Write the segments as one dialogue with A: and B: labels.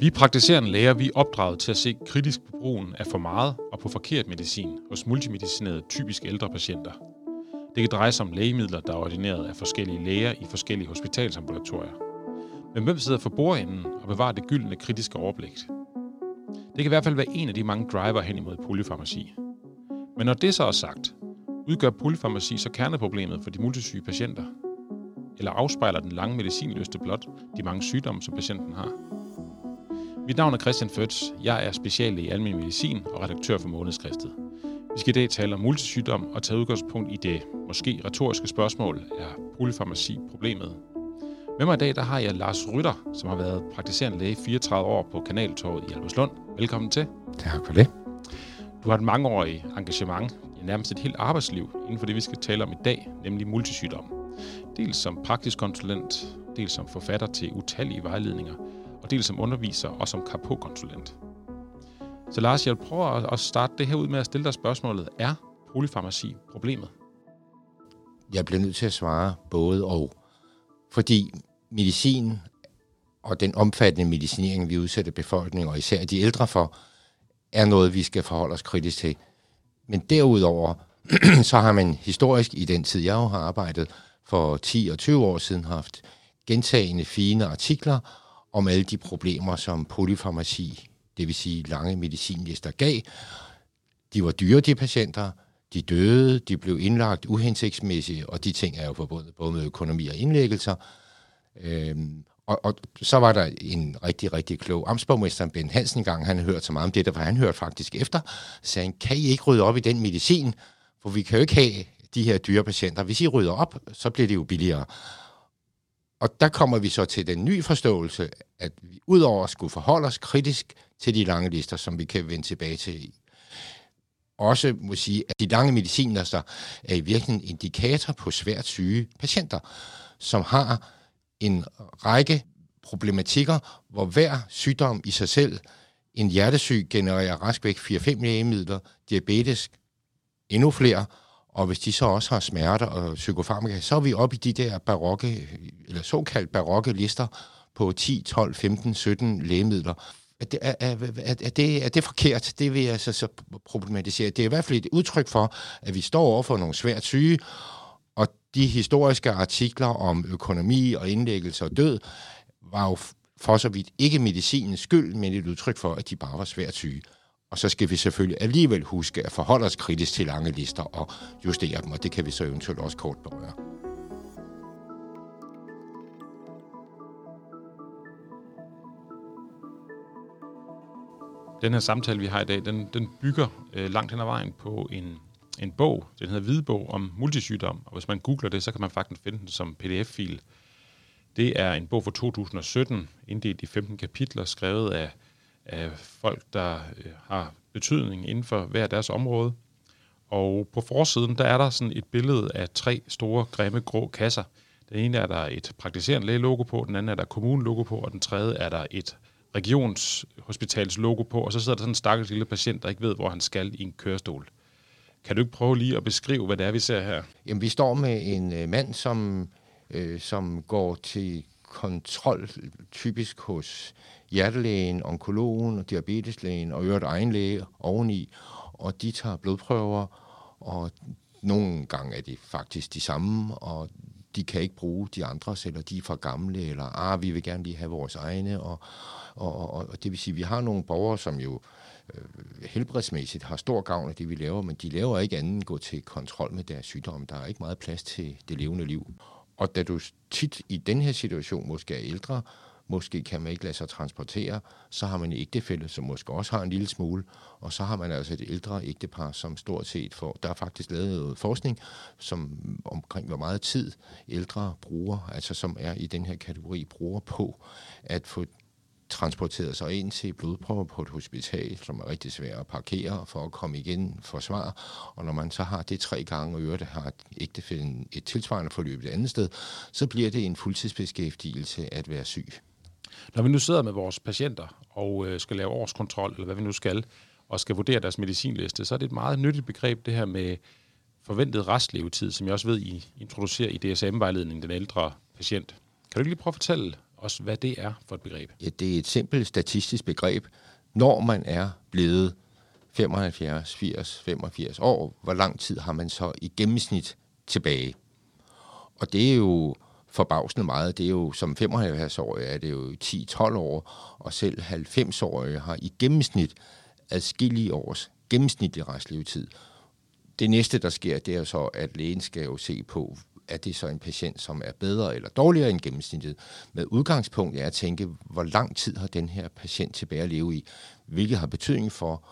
A: Vi praktiserende læger vi er opdraget til at se kritisk på brugen af for meget og på forkert medicin hos multimedicinerede typisk ældre patienter. Det kan dreje sig om lægemidler, der er ordineret af forskellige læger i forskellige hospitalsambulatorier. Men hvem sidder for bordenden og bevarer det gyldne kritiske overblik? Det kan i hvert fald være en af de mange driver hen imod polyfarmaci. Men når det så er sagt, udgør polyfarmaci så kerneproblemet for de multisyge patienter? Eller afspejler den lange medicinløste blot de mange sygdomme, som patienten har? Mit navn er Christian Føtz. Jeg er speciallæge i almindelig medicin og redaktør for Månedskriftet. Vi skal i dag tale om multisygdom og tage udgangspunkt i det måske retoriske spørgsmål, er polyfarmaci problemet? Med mig i dag der har jeg Lars Rytter, som har været praktiserende læge 34 år på Kanaltorvet i Alberslund. Velkommen til.
B: Tak for det.
A: Du har et mangeårigt engagement, i nærmest et helt arbejdsliv, inden for det, vi skal tale om i dag, nemlig multisygdom. Dels som praktisk konsulent, dels som forfatter til utallige vejledninger – og dels som underviser og som KP-konsulent. Så Lars, jeg prøver at starte det her ud med at stille dig spørgsmålet. Er polyfarmaci problemet?
B: Jeg bliver nødt til at svare både og. Fordi medicin og den omfattende medicinering, vi udsætter befolkningen, og især de ældre for, er noget, vi skal forholde os kritisk til. Men derudover, så har man historisk, i den tid jeg har arbejdet, for 10 og 20 år siden, haft gentagende fine artikler om alle de problemer, som polyfarmaci, det vil sige lange medicinlister, gav. De var dyre, de patienter, de døde, de blev indlagt uhensigtsmæssigt, og de ting er jo forbundet både med økonomi og indlæggelser. Øhm, og, og så var der en rigtig, rigtig klog amtsborgmester, Ben Hansen, gang han hørte så meget om det, der, var han hørte faktisk efter, sagde han, kan I ikke rydde op i den medicin? For vi kan jo ikke have de her dyre patienter. Hvis I rydder op, så bliver det jo billigere. Og der kommer vi så til den nye forståelse, at vi udover at skulle forholde os kritisk til de lange lister, som vi kan vende tilbage til, også må sige, at de lange medicinlister er i virkeligheden en indikator på svært syge patienter, som har en række problematikker, hvor hver sygdom i sig selv, en hjertesyg genererer raskvæk 4-5 lægemidler, diabetes endnu flere, og hvis de så også har smerter og psykofarmaka, så er vi oppe i de der barokke, eller såkaldt barokke lister på 10, 12, 15, 17 lægemidler. Er det, er, er, er, det, er det forkert? Det vil jeg så, så problematisere. Det er i hvert fald et udtryk for, at vi står over for nogle svært syge, og de historiske artikler om økonomi og indlæggelse og død var jo for så vidt ikke medicinens skyld, men et udtryk for, at de bare var svært syge. Og så skal vi selvfølgelig alligevel huske at forholde os kritisk til lange lister og justere dem, og det kan vi så eventuelt også kort berøre.
A: Den her samtale, vi har i dag, den, den bygger øh, langt hen ad vejen på en, en bog. Den hedder Hvidebog om multisygdom, og hvis man googler det, så kan man faktisk finde den som pdf-fil. Det er en bog fra 2017, inddelt i 15 kapitler, skrevet af af folk, der øh, har betydning inden for hver deres område. Og på forsiden, der er der sådan et billede af tre store, grimme, grå kasser. Den ene er der et praktiserende læge-logo på, den anden er der kommune-logo på, og den tredje er der et regionshospitals logo på, og så sidder der sådan en stakkels lille patient, der ikke ved, hvor han skal i en kørestol. Kan du ikke prøve lige at beskrive, hvad det er, vi ser her?
B: Jamen, vi står med en øh, mand, som, øh, som går til kontrol, typisk hos hjertelægen, onkologen, diabeteslægen og øvrigt egen læge oveni, og de tager blodprøver, og nogle gange er det faktisk de samme, og de kan ikke bruge de andre, eller de er for gamle, eller ah, vi vil gerne lige have vores egne, og, og, og, og det vil sige, at vi har nogle borgere, som jo øh, helbredsmæssigt har stor gavn af det, vi laver, men de laver ikke andet end gå til kontrol med deres sygdom. Der er ikke meget plads til det levende liv. Og da du tit i den her situation måske er ældre, måske kan man ikke lade sig transportere, så har man en ægtefælde, som måske også har en lille smule, og så har man altså et ældre ægtepar, som stort set får, der er faktisk lavet noget forskning, som omkring hvor meget tid ældre bruger, altså som er i den her kategori, bruger på at få transporteret sig ind til blodprøver på et hospital, som er rigtig svært at parkere for at komme igen for svar. Og når man så har det tre gange, og øvrigt har ægtefælden et tilsvarende forløb et andet sted, så bliver det en fuldtidsbeskæftigelse at være syg.
A: Når vi nu sidder med vores patienter og øh, skal lave årskontrol, eller hvad vi nu skal, og skal vurdere deres medicinliste, så er det et meget nyttigt begreb, det her med forventet restlevetid, som jeg også ved, I introducerer i DSM-vejledningen, den ældre patient. Kan du ikke lige prøve at fortælle os, hvad det er for et begreb?
B: Ja, det er et simpelt statistisk begreb. Når man er blevet 75, 80, 85 år, hvor lang tid har man så i gennemsnit tilbage? Og det er jo forbavsende meget. Det er jo som 75-årige er det jo 10-12 år, og selv 90-årige har i gennemsnit adskillige års gennemsnitlig restlevetid. Det næste, der sker, det er så, at lægen skal jo se på, er det så en patient, som er bedre eller dårligere end gennemsnittet. Med udgangspunkt er at tænke, hvor lang tid har den her patient tilbage at leve i, hvilket har betydning for,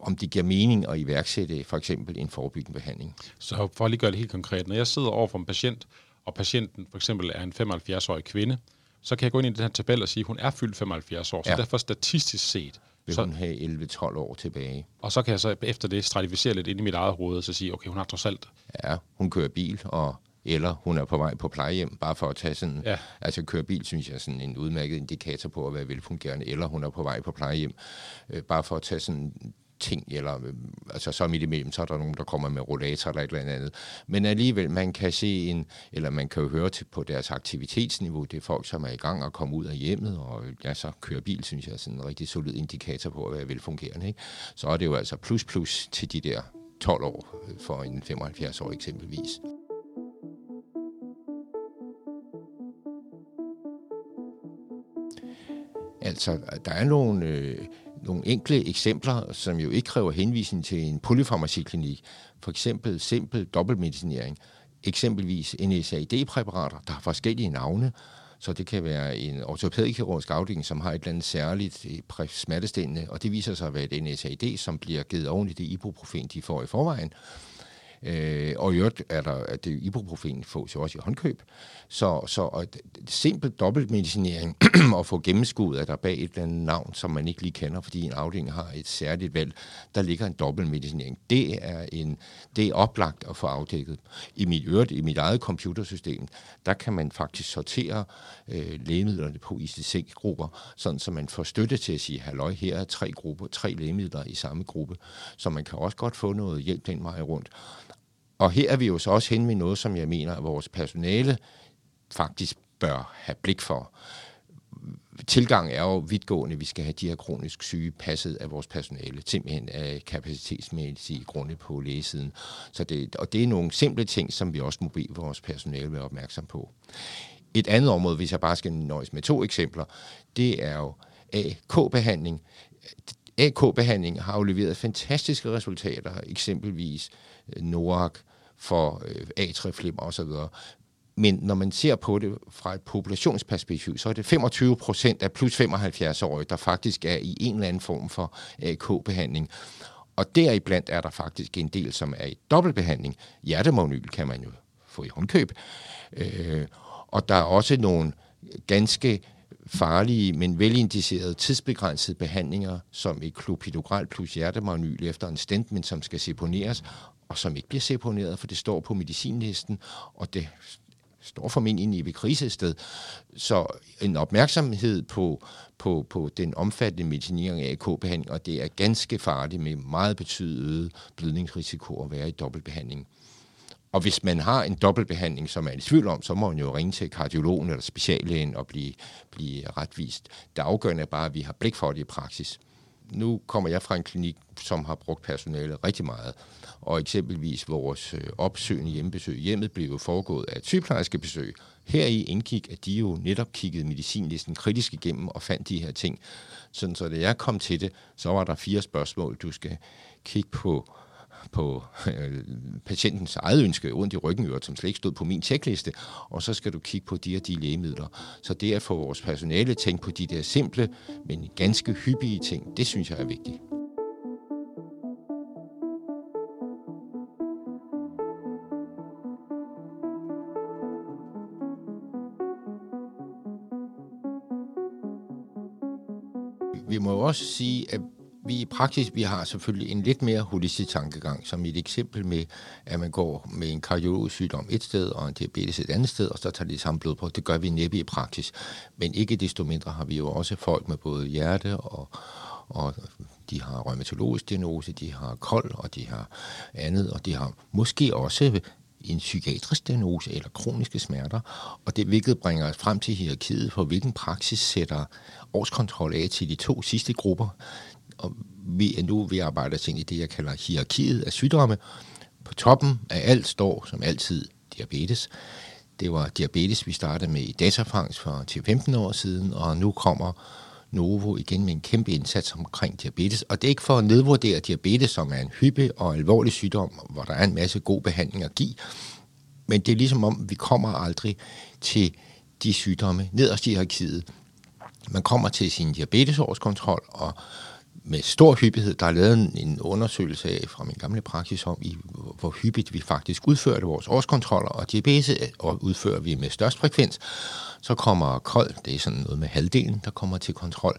B: om det giver mening at iværksætte for eksempel en forebyggende behandling.
A: Så for at lige gøre det helt konkret, når jeg sidder over for en patient, og patienten for eksempel er en 75-årig kvinde, så kan jeg gå ind i den her tabel og sige, at hun er fyldt 75 år. Så ja. derfor statistisk set...
B: Vil
A: så,
B: hun have 11-12 år tilbage.
A: Og så kan jeg så efter det stratificere lidt ind i mit eget hoved, og så sige, okay, hun har trods alt...
B: Ja, hun kører bil, og eller hun er på vej på plejehjem, bare for at tage sådan, ja. altså køre bil, synes jeg er sådan en udmærket indikator på at være velfungerende, eller hun er på vej på plejehjem, øh, bare for at tage sådan ting, eller øh, altså så midt imellem, så er der nogen, der kommer med rollator eller et eller andet. Men alligevel, man kan se en, eller man kan jo høre til på deres aktivitetsniveau, det er folk, som er i gang og komme ud af hjemmet, og ja, så kører bil, synes jeg, er sådan en rigtig solid indikator på at være velfungerende. Ikke? Så er det jo altså plus plus til de der 12 år øh, for en 75 år eksempelvis. Altså, der er nogle, øh, nogle enkle eksempler, som jo ikke kræver henvisning til en polyfarmaciklinik. For eksempel simpel dobbeltmedicinering. Eksempelvis NSAID-præparater, der har forskellige navne. Så det kan være en ortopædikirurgisk afdeling, som har et eller andet særligt øh, smertestillende, og det viser sig at være et NSAID, som bliver givet oven i det ibuprofen, de får i forvejen. Øh, og i øvrigt er der, at det ibuprofen fås jo også i håndkøb. Så, så og simpel dobbeltmedicinering og få gennemskuddet, at der bag et eller andet navn, som man ikke lige kender, fordi en afdeling har et særligt valg, der ligger en dobbeltmedicinering. Det er, en, det er oplagt at få afdækket. I mit, øvrigt, i mit eget computersystem, der kan man faktisk sortere øh, lægemidlerne på ICC-grupper, sådan så man får støtte til at sige, halløj, her er tre grupper, tre lægemidler i samme gruppe, så man kan også godt få noget hjælp den vej rundt. Og her er vi jo så også hen med noget, som jeg mener, at vores personale faktisk bør have blik for. Tilgang er jo vidtgående. Vi skal have de her kronisk syge passet af vores personale, simpelthen af kapacitetsmæssige grunde på lægesiden. Så det, og det er nogle simple ting, som vi også må bede vores personale være opmærksom på. Et andet område, hvis jeg bare skal nøjes med to eksempler, det er jo AK-behandling. AK-behandling har jo leveret fantastiske resultater, eksempelvis NOAC, for øh, atrieflimmer osv. Men når man ser på det fra et populationsperspektiv, så er det 25 procent af plus 75-årige, der faktisk er i en eller anden form for AK-behandling. Og deriblandt er der faktisk en del, som er i dobbeltbehandling. Hjertemagnyl kan man jo få i håndkøb. Øh, og der er også nogle ganske farlige, men velindicerede tidsbegrænsede behandlinger, som et klopidogrel plus hjertemagnyl efter en stent, men som skal seponeres, og som ikke bliver seponeret, for det står på medicinlisten, og det står formentlig i et krisested. Så en opmærksomhed på, på, på den omfattende medicinering af AK-behandling, og det er ganske farligt med meget betydet blødningsrisiko at være i dobbeltbehandling. Og hvis man har en dobbeltbehandling, som man er i tvivl om, så må man jo ringe til kardiologen eller speciallægen og blive, blive retvist. Det afgørende er bare, at vi har blik for det i praksis. Nu kommer jeg fra en klinik, som har brugt personale rigtig meget. Og eksempelvis vores øh, opsøgende hjemmebesøg. Hjemmet blev jo foregået af et sygeplejerskebesøg. Her i indgik, at de jo netop kiggede medicinlisten kritisk igennem og fandt de her ting. Sådan så da jeg kom til det, så var der fire spørgsmål. Du skal kigge på på øh, patientens eget ønske, ondt i ryggen, som slet ikke stod på min tjekliste, og så skal du kigge på de og de lægemidler. Så det at få vores personale tænkt på de der simple, men ganske hyppige ting, det synes jeg er vigtigt. Vi må også sige, at vi i praksis vi har selvfølgelig en lidt mere holistisk tankegang, som et eksempel med, at man går med en kardiologisk sygdom et sted, og en diabetes et andet sted, og så tager de samme blod på. Det gør vi næppe i praksis. Men ikke desto mindre har vi jo også folk med både hjerte og, og de har rheumatologisk diagnose, de har kold, og de har andet, og de har måske også en psykiatrisk diagnose eller kroniske smerter, og det hvilket bringer os frem til hierarkiet for, hvilken praksis sætter årskontrol af til de to sidste grupper. Og vi er nu ved at arbejde os ind i det, jeg kalder hierarkiet af sygdomme. På toppen af alt står, som altid, diabetes. Det var diabetes, vi startede med i Datafangst for 10-15 år siden, og nu kommer Novo igen med en kæmpe indsats omkring diabetes. Og det er ikke for at nedvurdere diabetes, som er en hyppig og alvorlig sygdom, hvor der er en masse god behandling at give. Men det er ligesom om, vi kommer aldrig til de sygdomme nederst i hierarkiet. Man kommer til sin diabetesårskontrol, og med stor hyppighed, der er lavet en undersøgelse af fra min gamle praksis om, i, hvor hyppigt vi faktisk udførte vores årskontroller, og GPS øh, og udfører vi med størst frekvens. Så kommer kold, det er sådan noget med halvdelen, der kommer til kontrol,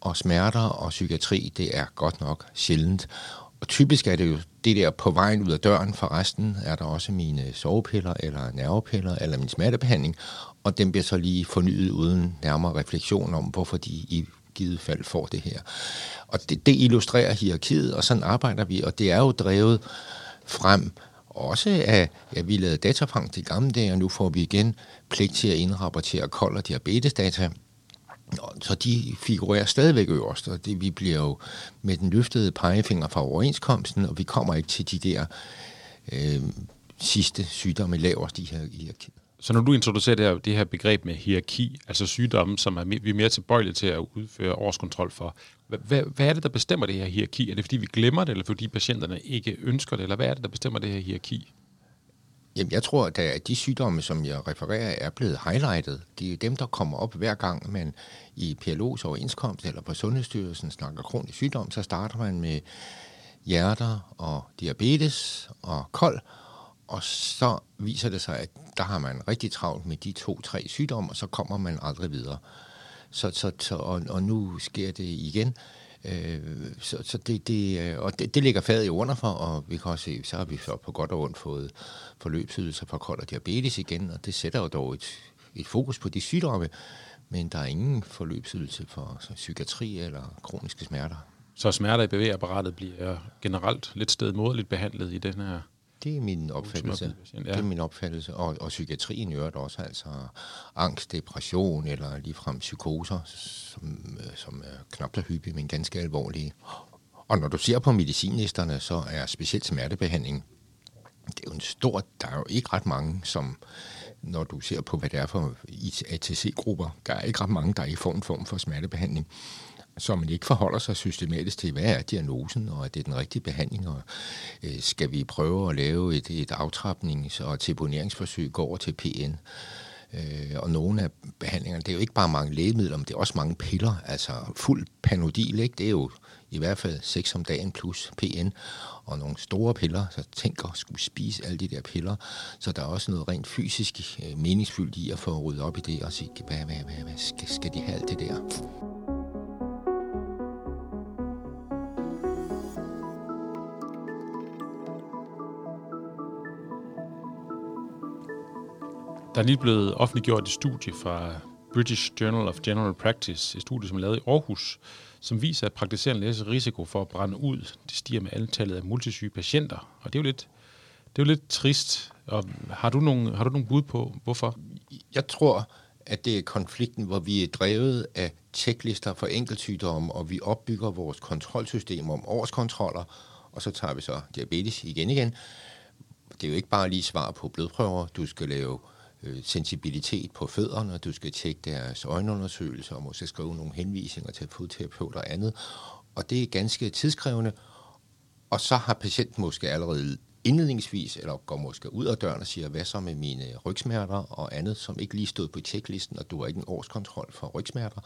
B: og smerter og psykiatri, det er godt nok sjældent. Og typisk er det jo det der på vejen ud af døren, for resten er der også mine sovepiller eller nervepiller eller min smertebehandling, og den bliver så lige fornyet uden nærmere refleksion om, hvorfor de i givet fald får det her. Og det, det illustrerer hierarkiet, og sådan arbejder vi, og det er jo drevet frem også af, ja, vi lavede datafang til gamle dage, og nu får vi igen pligt til at indrapportere kold- og diabetesdata. Så de figurerer stadigvæk øverst, og det, vi bliver jo med den løftede pegefinger fra overenskomsten, og vi kommer ikke til de der øh, sidste sygdomme lavest i her hierarkiet.
A: Så når du introducerer det her, det her begreb med hierarki, altså sygdomme, som er, vi er mere tilbøjelige til at udføre årskontrol for, hvad, hvad er det, der bestemmer det her hierarki? Er det fordi, vi glemmer det, eller fordi patienterne ikke ønsker det, eller hvad er det, der bestemmer det her hierarki?
B: Jamen, jeg tror, at øh, de sygdomme, som jeg refererer, er blevet highlightet. Det er dem, der kommer op hver gang, man i PLO's overenskomst eller på Sundhedsstyrelsen snakker kronisk sygdom, så starter man med hjerter og diabetes og kold, og så viser det sig, at der har man rigtig travlt med de to-tre sygdomme, og så kommer man aldrig videre. Så, så, så, og, og nu sker det igen. Øh, så så det, det, øh, og det, det ligger fadet i under for, og vi kan også se, så har vi så på godt og ondt fået forløbsydelser for kold og diabetes igen, og det sætter jo dog et, et fokus på de sygdomme, men der er ingen forløbsydelse for så, psykiatri eller kroniske smerter.
A: Så smerter i bevægeapparatet bliver generelt lidt stedmoderligt behandlet i den her
B: det er min opfattelse. Ja. Det er min opfattelse. Og, og psykiatrien gør det også, altså angst, depression eller ligefrem psykoser, som, øh, som er knap så hyppige, men ganske alvorlige. Og når du ser på medicinlisterne, så er specielt smertebehandling, det er jo en stor, der er jo ikke ret mange, som når du ser på, hvad det er for ATC-grupper, der er ikke ret mange, der er i form, en form for smertebehandling så man ikke forholder sig systematisk til, hvad er diagnosen, og er det den rigtige behandling, og øh, skal vi prøve at lave et, et aftrapnings- og deponeringsforsøg, gå over til PN. Øh, og nogle af behandlingerne, det er jo ikke bare mange lægemidler, men det er også mange piller, altså fuld panodil, ikke? det er jo i hvert fald 6 om dagen plus PN, og nogle store piller, så tænk at skulle spise alle de der piller, så der er også noget rent fysisk øh, meningsfyldt i at få ryddet op i det, og sige, hvad, hvad, hvad, hvad skal, skal de have alt det der?
A: Der er lige blevet offentliggjort et studie fra British Journal of General Practice, et studie, som er lavet i Aarhus, som viser, at praktiserende læges risiko for at brænde ud, det stiger med antallet af multisyge patienter. Og det er jo lidt, det er jo lidt trist. Og har, du nogle, har du nogle bud på, hvorfor?
B: Jeg tror, at det er konflikten, hvor vi er drevet af tjeklister for enkeltsygdomme, og vi opbygger vores kontrolsystem om årskontroller, og så tager vi så diabetes igen igen. Det er jo ikke bare lige svar på blodprøver. Du skal lave øh, Øh, sensibilitet på fødderne, du skal tjekke deres øjenundersøgelser, og måske skrive nogle henvisninger til fodterapeut og andet. Og det er ganske tidskrævende. Og så har patienten måske allerede indledningsvis, eller går måske ud af døren og siger, hvad så med mine rygsmerter og andet, som ikke lige stod på tjeklisten, og du har ikke en årskontrol for rygsmerter.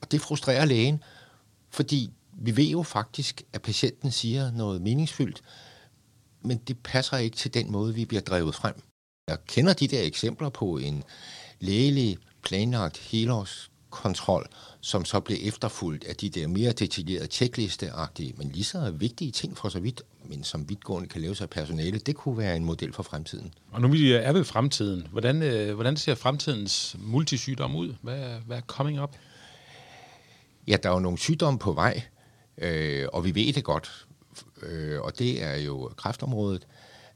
B: Og det frustrerer lægen, fordi vi ved jo faktisk, at patienten siger noget meningsfyldt, men det passer ikke til den måde, vi bliver drevet frem. Jeg kender de der eksempler på en lægelig planlagt helårskontrol, som så blev efterfulgt af de der mere detaljerede checklisteagtige, men lige så vigtige ting for så vidt, men som vidtgående kan laves af personale, det kunne være en model for fremtiden.
A: Og nu vi er ved fremtiden. Hvordan, øh, hvordan ser fremtidens multisygdom ud? Hvad, hvad er coming up?
B: Ja, der er jo nogle sygdomme på vej, Øh, og vi ved det godt, øh, og det er jo kræftområdet.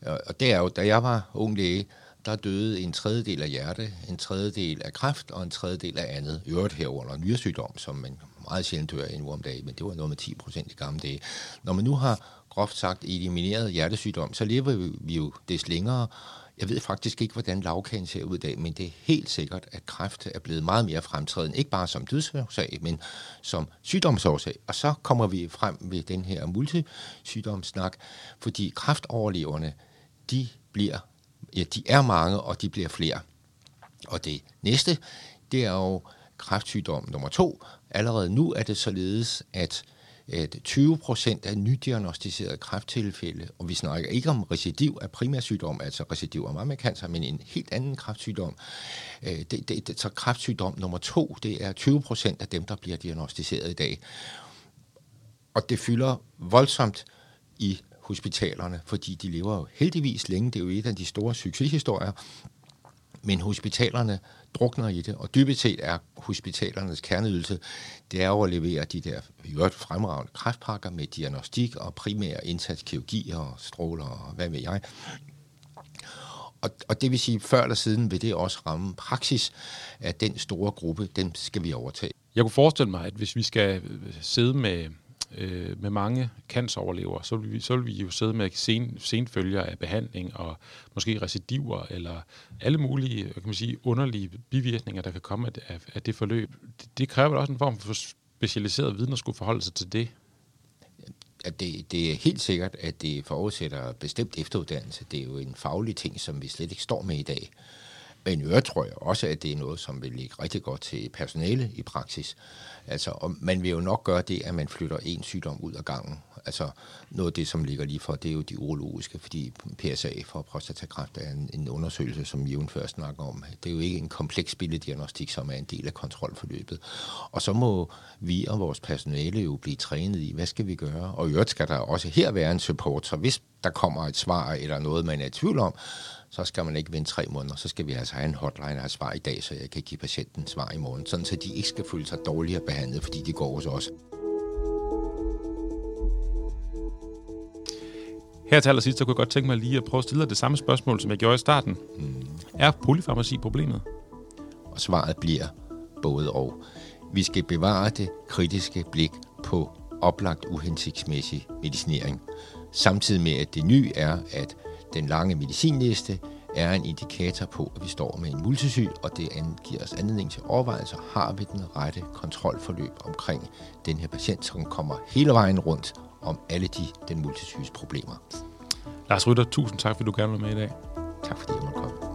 B: Og det er jo, da jeg var ung læge, der døde en tredjedel af hjerte, en tredjedel af kræft og en tredjedel af andet. I øvrigt herunder nyresygdom, som man meget sjældent dør endnu om dagen, men det var noget med 10 procent i gamle dage. Når man nu har groft sagt elimineret hjertesygdom, så lever vi jo des længere. Jeg ved faktisk ikke, hvordan lavkagen ser ud i dag, men det er helt sikkert, at kræft er blevet meget mere fremtrædende, ikke bare som dødsårsag, men som sygdomsårsag. Og så kommer vi frem ved den her multisygdomssnak, fordi kræftoverleverne, de bliver, ja, de er mange, og de bliver flere. Og det næste, det er jo kræftsygdom nummer to. Allerede nu er det således, at at 20 procent af nydiagnostiserede kræfttilfælde, og vi snakker ikke om recidiv af primærsygdom, altså recidiv af mammakancer, men en helt anden kræftsygdom. Øh, det, det, det, så kræftsygdom nummer to, det er 20 procent af dem, der bliver diagnostiseret i dag. Og det fylder voldsomt i hospitalerne, fordi de lever jo heldigvis længe. Det er jo et af de store succeshistorier. Men hospitalerne drukner i det, og dybest set er hospitalernes kerneydelse, det er jo at levere de der øvrigt fremragende kræftpakker med diagnostik og primær indsatskirurgi og stråler og hvad ved jeg. Og, og det vil sige, før eller siden vil det også ramme praksis, at den store gruppe, den skal vi overtage.
A: Jeg kunne forestille mig, at hvis vi skal sidde med øh, med mange canceroverlevere, så vil, vi, så vil vi jo sidde med sen, senfølger af behandling og måske recidiver eller alle mulige kan man sige, underlige bivirkninger, der kan komme af, af det forløb. Det, det kræver også en form for specialiseret viden at skulle forholde sig til det.
B: At det, det er helt sikkert, at det forudsætter bestemt efteruddannelse. Det er jo en faglig ting, som vi slet ikke står med i dag. Men i øvrigt tror jeg også, at det er noget, som vil ligge rigtig godt til personale i praksis. Altså, og man vil jo nok gøre det, at man flytter en sygdom ud af gangen. Altså, noget af det, som ligger lige for, det er jo de urologiske, fordi PSA for prostatakræft er en, en undersøgelse, som Jon først snakker om. Det er jo ikke en kompleks billeddiagnostik, som er en del af kontrolforløbet. Og så må vi og vores personale jo blive trænet i, hvad skal vi gøre? Og i øvrigt skal der også her være en support, så hvis der kommer et svar eller noget, man er i tvivl om, så skal man ikke vente tre måneder. Så skal vi altså have en hotline og svar i dag, så jeg kan give patienten svar i morgen, sådan så de ikke skal føle sig dårligere behandlet, fordi de går hos os.
A: Her til allersidst, så kunne jeg godt tænke mig lige at prøve at stille det samme spørgsmål, som jeg gjorde i starten. Hmm. Er polyfarmaci problemet?
B: Og svaret bliver både og. Vi skal bevare det kritiske blik på oplagt uhensigtsmæssig medicinering. Samtidig med, at det nye er, at den lange medicinliste er en indikator på, at vi står med en multisyg, og det giver os anledning til overvejelser. Har vi den rette kontrolforløb omkring den her patient, som kommer hele vejen rundt om alle de den multisyges problemer?
A: Lars Rytter, tusind tak, fordi du gerne var med i dag.
B: Tak fordi jeg måtte komme.